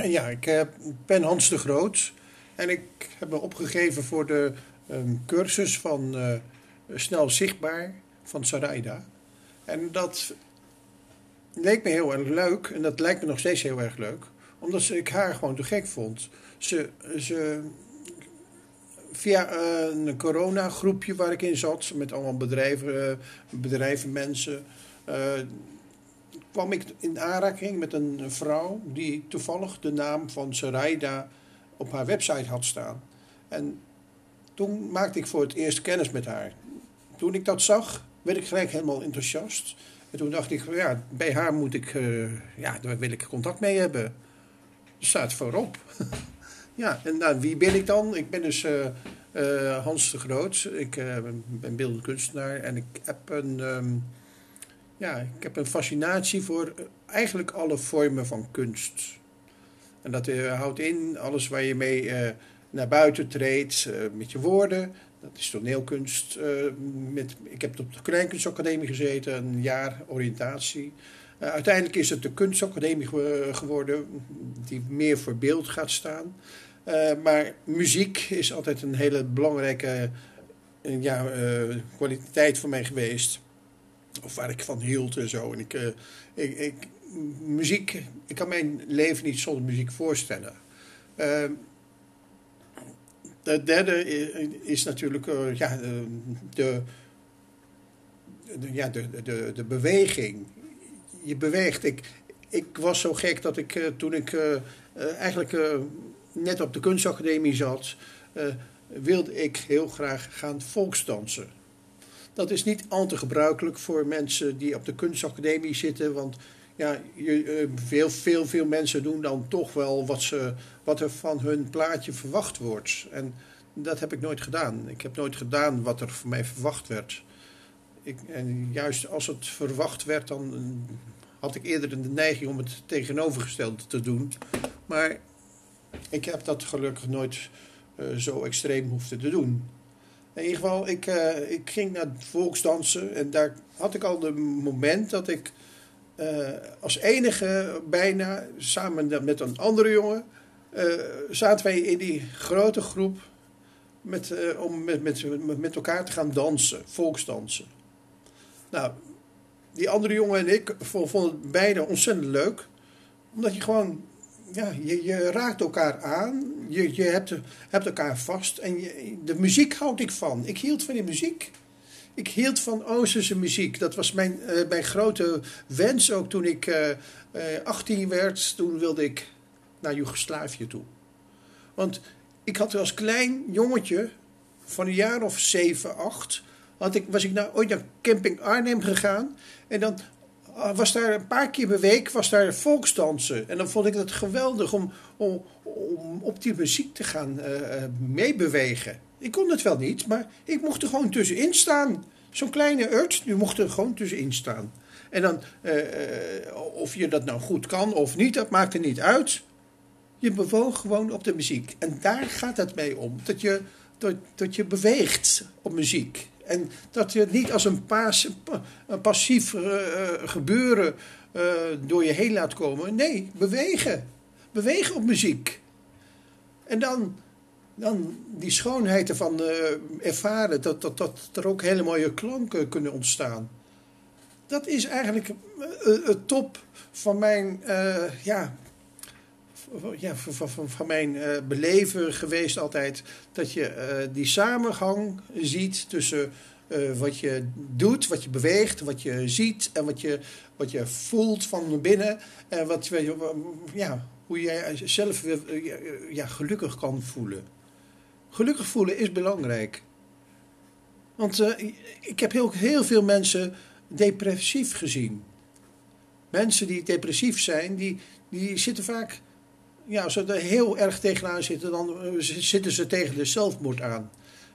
Ja, ik eh, ben Hans de Groot en ik heb me opgegeven voor de ehm, cursus van eh, Snel Zichtbaar van Saraida. En dat leek me heel erg leuk en dat lijkt me nog steeds heel erg leuk, omdat ik haar gewoon te gek vond. Ze, ze, via eh, een corona-groepje waar ik in zat, met allemaal bedrijven, bedrijven mensen, kwam ik in aanraking met een vrouw die toevallig de naam van Saraida op haar website had staan. En toen maakte ik voor het eerst kennis met haar. Toen ik dat zag, werd ik gelijk helemaal enthousiast. En toen dacht ik, ja, bij haar moet ik, eh, ja, daar wil ik contact mee hebben. Er staat voorop. ja, en nou, wie ben ik dan? Ik ben dus eh, eh, Hans de Groot. Ik ben beeldend kunstenaar en ik heb een, ehm, ja, ik heb een fascinatie voor eh, eigenlijk alle vormen van kunst. En dat eh, houdt in alles waar je mee eh, naar buiten treedt met je woorden. Dat is toneelkunst. met, ik heb op de Kleinkunstacademie gezeten, een jaar oriëntatie. Uiteindelijk is het de kunstacademie ge- geworden, die meer voor beeld gaat staan. Maar muziek is altijd een hele belangrijke ja, kwaliteit voor mij geweest. Of waar ik van hield en zo. En ik, eh, ik, ik, muziek, ik kan mijn leven niet zonder muziek voorstellen. Eh, de derde is natuurlijk eh, ja, eh, de, de, ja, de, de, de beweging. Je beweegt. Ik, ik was zo gek dat ik toen ik eigenlijk net op de kunstacademie zat, wilde ik heel graag gaan volksdansen. Dat is niet al te gebruikelijk voor mensen die op de kunstacademie zitten, want ja, eh, veel, veel, veel mensen doen dan toch wel wat, ze, wat er van hun plaatje verwacht wordt. En dat heb ik nooit gedaan. Ik heb nooit gedaan wat er van mij verwacht werd. Ik, en juist als het verwacht werd, dan eh, had ik eerder de neiging om het tegenovergestelde te doen. Maar ik heb dat gelukkig nooit eh, zo extreem hoefden te doen. In ieder geval, ik, eh, ik ging naar volksdansen en daar had ik al het moment dat ik eh, als enige bijna samen met een andere jongen eh, zaten wij in die grote groep met, om met, met, met elkaar te gaan dansen, volksdansen. Nou, die andere jongen en ik vo- vonden het beide ontzettend leuk, omdat je gewoon, ja, je, je raakt elkaar aan, je, je hebt, hebt elkaar vast en de muziek houd ik van. Ik hield van die muziek. Ik hield van Oosterse muziek. Dat was mijn, eh, grote wens ook toen ik eh, eh, 18 werd. Toen wilde ik naar Joegoslavië toe. Want ik had als klein jongetje van een jaar of 7, 8... Had ik, was ik nou ooit naar camping Arnhem gegaan. En dan was daar een paar keer per week was daar volksdansen. En dan vond ik het geweldig om, om, om op die muziek te gaan eh, eh, meebewegen. Ik kon het wel niet, maar ik mocht er gewoon tussenin staan. Zo'n kleine urt, die mocht er gewoon tussenin staan. En dan, eh, of je dat nou goed kan of niet, dat maakt er niet uit. Je bewoog gewoon op de muziek. En daar gaat het mee om. Dat je, dat, dat je beweegt op muziek. En dat je het niet als een, passief eh, eh, gebeuren eh, door je heen laat komen. Nee, bewegen. Bewegen op muziek. En dan, dan die schoonheid ervan ervaren. Dat, dat, dat er ook hele mooie klanken kunnen ontstaan. Dat is eigenlijk het top van mijn, ja, ja, van, van- van, mijn eh, beleven geweest altijd. Dat je eh, die samenhang ziet tussen eh, wat je doet, wat je beweegt, wat je ziet en wat je, wat je voelt van binnen. En wat, je- ja, hoe jij zelf ja, gelukkig kan voelen. Gelukkig voelen is belangrijk. Want ik heb heel, heel veel mensen depressief gezien. Mensen die depressief zijn, die, die zitten vaak ja, als ze er heel erg tegenaan zitten, dan eh, zitten ze tegen de zelfmoord aan.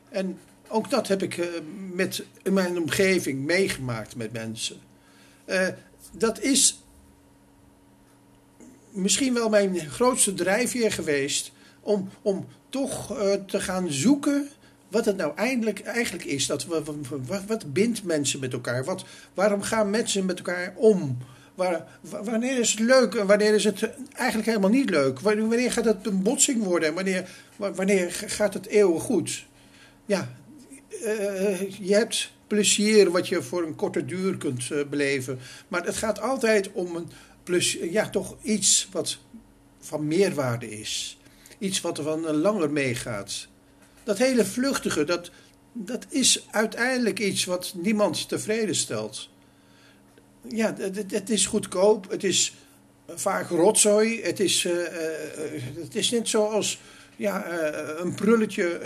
En ook dat heb ik eh, met, in mijn omgeving meegemaakt met mensen. Eh, dat is misschien wel mijn grootste drijfveer geweest om, om toch te gaan zoeken wat het nou eindelijk, eigenlijk is. Dat, wat, wat bindt mensen met elkaar? Wat, waarom gaan mensen met elkaar om? Wanneer is het leuk en wanneer is het eigenlijk helemaal niet leuk? Wanneer gaat het een botsing worden? Wanneer, wanneer gaat het eeuwig goed? Ja, uh, je hebt plezier wat je voor een korte duur kunt uh, beleven. Maar het gaat altijd om een plezier, ja, toch iets wat van meerwaarde is. Iets wat er van langer meegaat. Dat hele vluchtige, dat, dat is uiteindelijk iets wat niemand tevreden stelt. Ja, het, het is goedkoop, het is vaak rotzooi, het is, uh, het is net zoals ja, een prulletje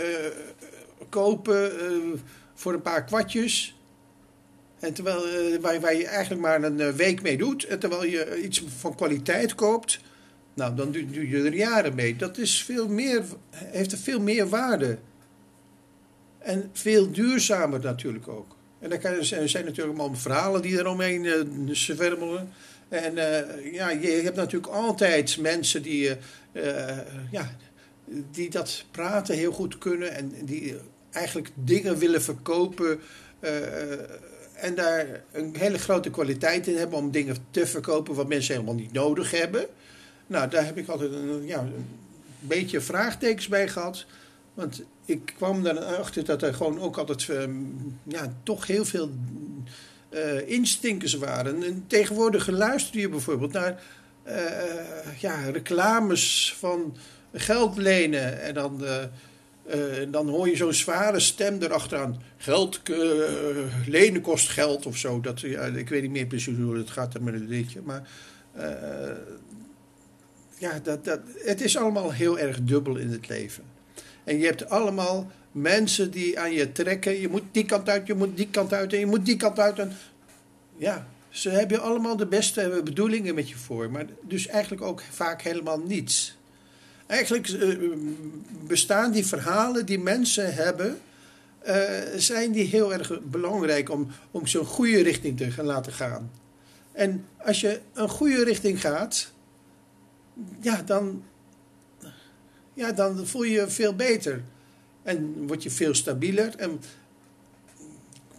kopen voor een paar kwartjes. En terwijl, waar, waar, je eigenlijk maar een week mee doet, en terwijl je iets van kwaliteit koopt, nou, dan doe, doe je er jaren mee. Dat is veel meer, heeft er veel meer waarde. En veel duurzamer natuurlijk ook. En er zijn natuurlijk allemaal verhalen die eromheen uh, zwermelen. En uh, ja, je hebt natuurlijk altijd mensen die, uh, ja, die dat praten heel goed kunnen. En die eigenlijk dingen willen verkopen. en daar een hele grote kwaliteit in hebben om dingen te verkopen wat mensen helemaal niet nodig hebben. Nou, daar heb ik altijd een, ja, een beetje vraagtekens bij gehad. Want ik kwam erachter dat er gewoon ook altijd ehm, ja, toch heel veel uh, instinkers waren. En tegenwoordig luister je bijvoorbeeld naar uh, ja, reclames van geld lenen. En dan, uh, dan hoor je zo'n zware stem erachteraan. Geld, lenen kost geld of zo. Dat, ik weet niet meer precies hoe het gaat met een liedje. Maar ja, dat, dat, het is allemaal heel erg dubbel in het leven. En je hebt allemaal mensen die aan je trekken. Je moet die kant uit, je moet die kant uit en je moet die kant uit. En ja, ze hebben allemaal de beste bedoelingen met je voor. Maar dus eigenlijk ook vaak helemaal niets. Eigenlijk eh, bestaan die verhalen die mensen hebben... Uh, zijn die heel erg belangrijk om, om zo'n goede richting te gaan laten gaan. En als je een goede richting gaat, ja, dan ja, dan voel je je veel beter. En word je veel stabieler en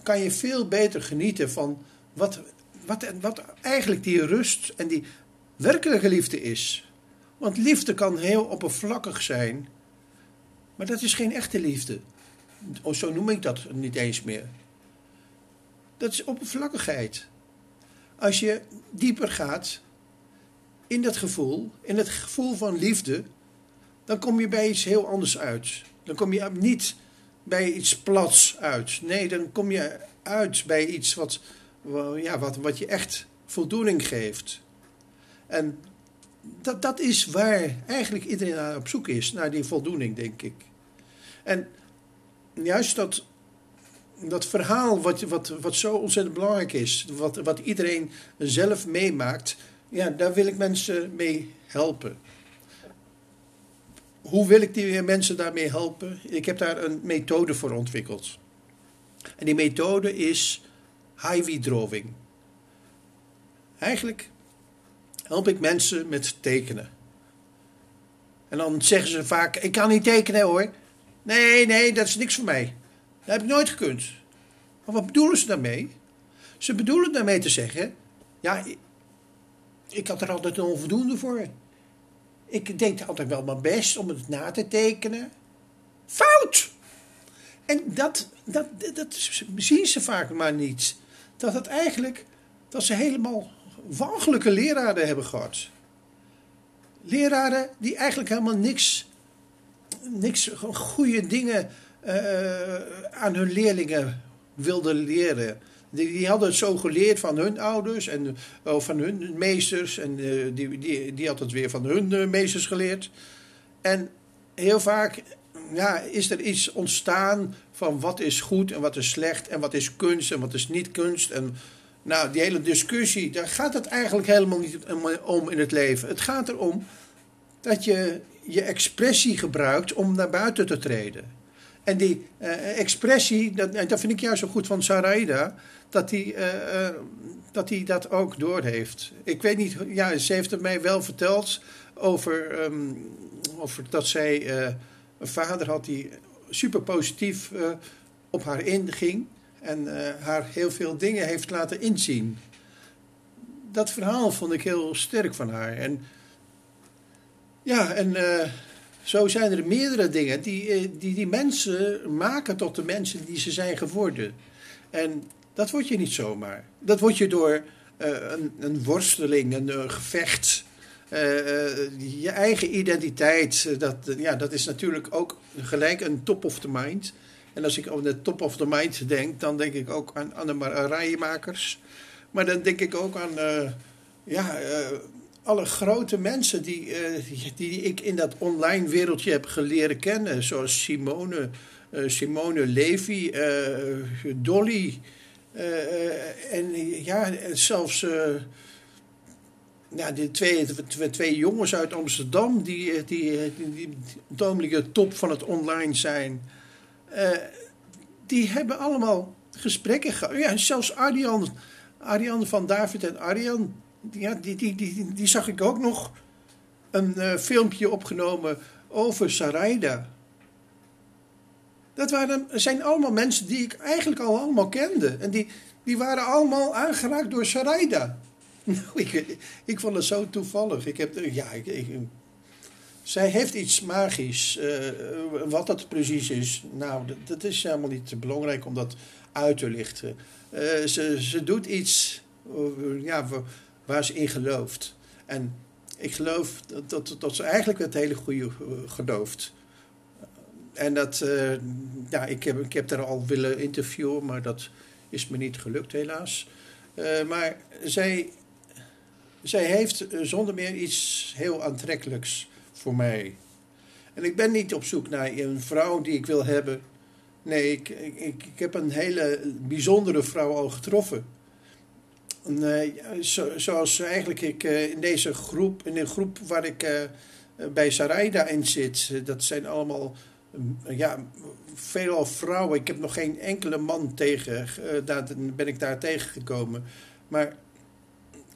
kan je veel beter genieten van wat, wat, wat eigenlijk die rust en die werkelijke liefde is. Want liefde kan heel oppervlakkig zijn, maar dat is geen echte liefde. Oh, zo noem ik dat niet eens meer. Dat is oppervlakkigheid. Als je dieper gaat in dat gevoel, in het gevoel van liefde, dan kom je bij iets heel anders uit. Dan kom je niet bij iets plats uit. Nee, dan kom je uit bij iets wat, ja, wat, wat je echt voldoening geeft. En dat, dat is waar eigenlijk iedereen naar op zoek is, naar die voldoening, denk ik. En juist dat, dat verhaal wat, wat, wat zo ontzettend belangrijk is, wat, wat iedereen zelf meemaakt, ja, daar wil ik mensen mee helpen hoe wil ik die mensen daarmee helpen? Ik heb daar een methode voor ontwikkeld. En die methode is Highway Eigenlijk help ik mensen met tekenen. En dan zeggen ze vaak: Ik kan niet tekenen hoor. Nee, nee, dat is niks voor mij. Dat heb ik nooit gekund. Maar wat bedoelen ze daarmee? Ze bedoelen daarmee te zeggen: Ja, ik had er altijd een onvoldoende voor. Ik deed altijd wel mijn best om het na te tekenen. Fout! En dat, dat, dat zien ze vaak maar niet. Dat het eigenlijk, dat ze helemaal walgelijke leraren hebben gehad. Leraren die eigenlijk helemaal niks, niks goede dingen uh, aan hun leerlingen wilden leren. Die, die, hadden het zo geleerd van hun ouders en uh, van hun meesters. En uh, die, die, die had het weer van hun uh, meesters geleerd. En heel vaak ja, is er iets ontstaan van wat is goed en wat is slecht. En wat is kunst en wat is niet kunst. En nou, die hele discussie, daar gaat het eigenlijk helemaal niet om in het leven. Het gaat erom dat je je expressie gebruikt om naar buiten te treden. En die uh, expressie, dat, dat vind ik juist zo goed van Saraida, dat hij uh, dat, hij dat ook doorheeft. Ik weet niet, ja, ze heeft het mij wel verteld over, um, over dat zij een vader had die super positief op haar inging en haar heel veel dingen heeft laten inzien. dat verhaal vond ik heel sterk van haar. En ja, en eh, zo zijn er meerdere dingen die, eh, die die mensen maken tot de mensen die ze zijn geworden. En dat word je niet zomaar. Dat word je door eh, een, een, worsteling, een, gevecht. je eigen identiteit, dat, ja, dat is natuurlijk ook gelijk een top of the mind. En als ik over de top of the mind denk, dan denk ik ook aan Annemar Rijenmakers. Maar dan denk ik ook aan ja, alle grote mensen die, uh, die, ik in dat online wereldje heb geleren kennen. Zoals Simone, uh, Simone Levy, uh, Dolly. en ja, zelfs ja, die twee, twee jongens uit Amsterdam die, die, die, die de top van het online zijn. die hebben allemaal gesprekken gehad. Ja, zelfs Arjan, Arjan van David en Arjan ja, die, die, die, die zag ik ook nog een uh, filmpje opgenomen over Saraida. Dat waren, zijn allemaal mensen die ik eigenlijk al allemaal kende. En die, die waren allemaal aangeraakt door Saraida. Nou, ik, ik vond het zo toevallig. Ik heb, ja, ik, ik, zij heeft iets magisch. Uh, wat dat precies is, nou, dat, is helemaal niet belangrijk om dat uit te lichten. Uh, ze, ze doet iets ja, waar ze in gelooft. En ik geloof dat, dat, dat ze eigenlijk het hele goede eh, gelooft. En dat, uh, ja, ik heb, ik heb haar al willen interviewen, maar dat is me niet gelukt helaas. Uh, maar zij, zij heeft zonder meer iets heel aantrekkelijks voor mij. En ik ben niet op zoek naar een vrouw die ik wil hebben. Nee, ik, ik, ik heb een hele bijzondere vrouw al getroffen. Nee, zo, zoals eigenlijk ik eh, in deze groep, in een groep waar ik eh, bij Saraida in zit, eh, dat zijn allemaal mm, ja, veelal vrouwen. Ik heb nog geen enkele man tegen, daar ben ik daar tegengekomen. Maar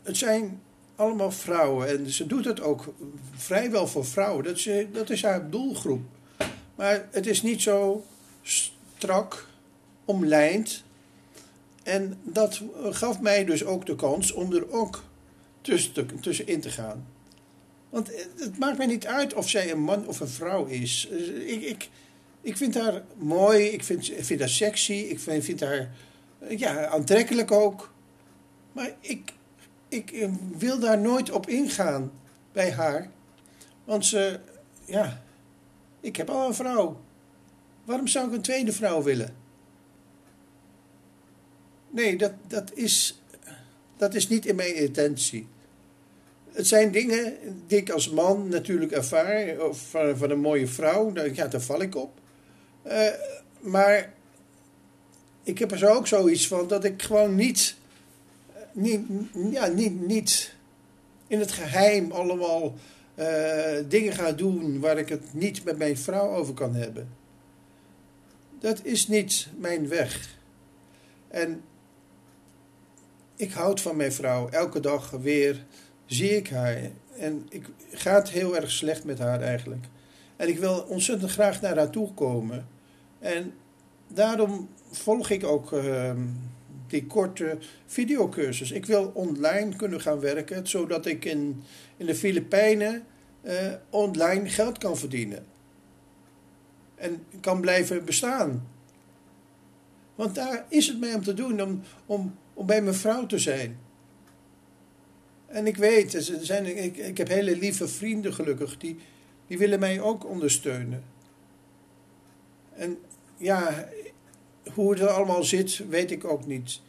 het zijn allemaal vrouwen en ze doet het ook vrijwel voor vrouwen. Dat is, dat is haar doelgroep. Maar het is niet zo strak, omlijnd en dat gaf mij dus ook de kans om er ook tussen, tussenin te gaan. Want het maakt mij niet uit of zij een man of een vrouw is. Ik, ik, ik vind haar mooi, ik vind, vind haar sexy, ik vind, vind haar ja, aantrekkelijk ook. Maar ik, ik wil daar nooit op ingaan bij haar. Want ze, ja, ik heb al een vrouw. Waarom zou ik een tweede vrouw willen? Nee, dat, dat, is, dat is niet in mijn intentie. Het zijn dingen die ik als man natuurlijk ervaar, of van, van een mooie vrouw, ja, daar val ik op. Uh, maar ik heb er zo ook zoiets van dat ik gewoon niet, niet, ja, niet, niet in het geheim allemaal uh, dingen ga doen waar ik het niet met mijn vrouw over kan hebben. Dat is niet mijn weg. En ik houd van mijn vrouw. Elke dag weer zie ik haar. En ik gaat heel erg slecht met haar eigenlijk. En ik wil ontzettend graag naar haar toe komen. En daarom volg ik ook uh, die korte videocursus. Ik wil online kunnen gaan werken, zodat ik in, in de Filipijnen uh, online geld kan verdienen. En kan blijven bestaan. Want daar is het mee om te doen, om, om om bij mijn vrouw te zijn. En ik weet, er zijn, ik, ik heb hele lieve vrienden gelukkig, die, die willen mij ook ondersteunen. En ja, hoe het er allemaal zit, weet ik ook niet.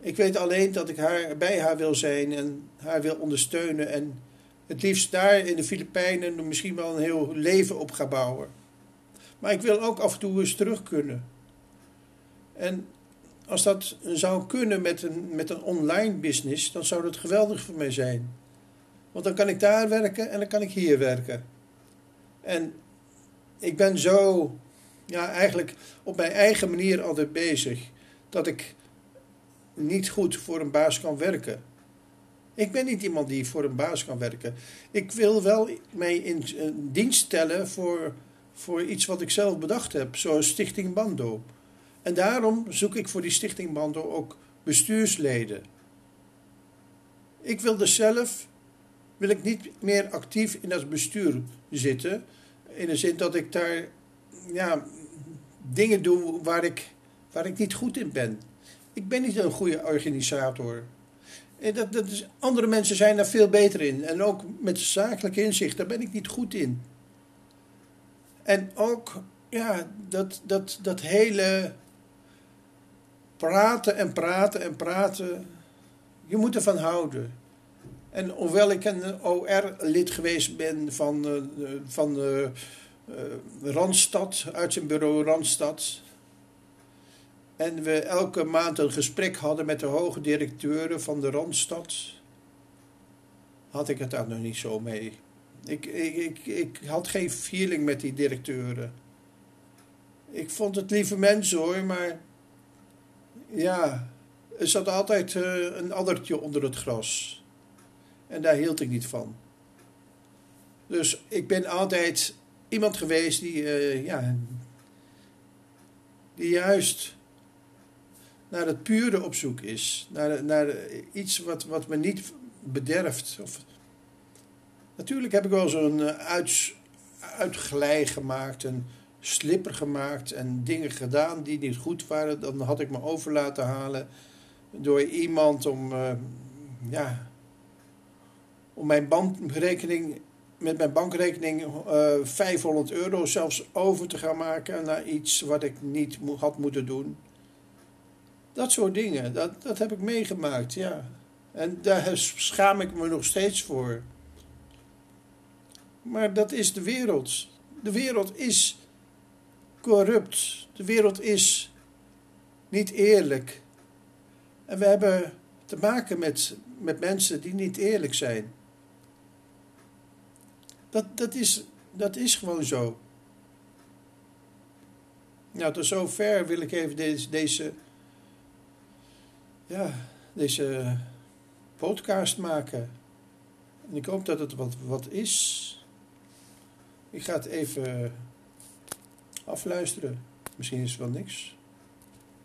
Ik weet alleen dat ik haar, bij haar wil zijn en haar wil ondersteunen. En het liefst daar in de Filipijnen misschien wel een heel leven op gaan bouwen. Maar ik wil ook af en toe eens terug kunnen. En als dat zou kunnen met een, met een online business, dan zou dat geweldig voor mij zijn. Want dan kan ik daar werken en dan kan ik hier werken. En ik ben zo, ja, eigenlijk op mijn eigen manier altijd bezig. Dat ik niet goed voor een baas kan werken. Ik ben niet iemand die voor een baas kan werken. Ik wil wel mij in dienst stellen voor, voor iets wat ik zelf bedacht heb, zoals Stichting Bando. En daarom zoek ik voor die Stichting Bando ook bestuursleden. Ik wilde zelf, wil ik niet meer actief in dat bestuur zitten. In de zin dat ik daar ja, dingen doe waar ik, waar ik niet goed in ben. Ik ben niet een goede organisator. En dat, dat is, andere mensen zijn daar veel beter in. En ook met zakelijk inzicht, daar ben ik niet goed in. En ook, ja, dat, dat, dat hele praten en praten en praten. Je moet ervan houden. En hoewel ik een OR-lid geweest ben van, uh, van uh, uh, Randstad, uit zijn bureau Randstad. En we elke maand een gesprek hadden met de hoge directeuren van de Randstad. Had ik het daar nog niet zo mee. Ik, ik, ik, ik had geen feeling met die directeuren. Ik vond het lieve mensen hoor, maar ja, er zat altijd uh, een addertje onder het gras. En daar hield ik niet van. Dus ik ben altijd iemand geweest die, uh, ja, die juist naar het pure op zoek is. Naar, naar iets wat, wat me niet bederft. Of... Natuurlijk heb ik wel zo'n uh, uit, uitglij gemaakt, slipper gemaakt en dingen gedaan die niet goed waren. Dan had ik me over laten halen door iemand om, uh, ja, om mijn bankrekening, met mijn bankrekening uh, eh, 500 euro zelfs over te gaan maken naar iets wat ik niet had moeten doen. Dat soort dingen, dat, dat heb ik meegemaakt, ja. En daar schaam ik me nog steeds voor. Maar dat is de wereld. De wereld is corrupt. De wereld is niet eerlijk. En we hebben te maken met, met mensen die niet eerlijk zijn. Dat, dat, is, dat is gewoon zo. Nou, tot zover wil ik even deze, deze, ja, deze podcast maken. En ik hoop dat het wat, wat is. Ik ga het even afluisteren. Misschien is het wel niks.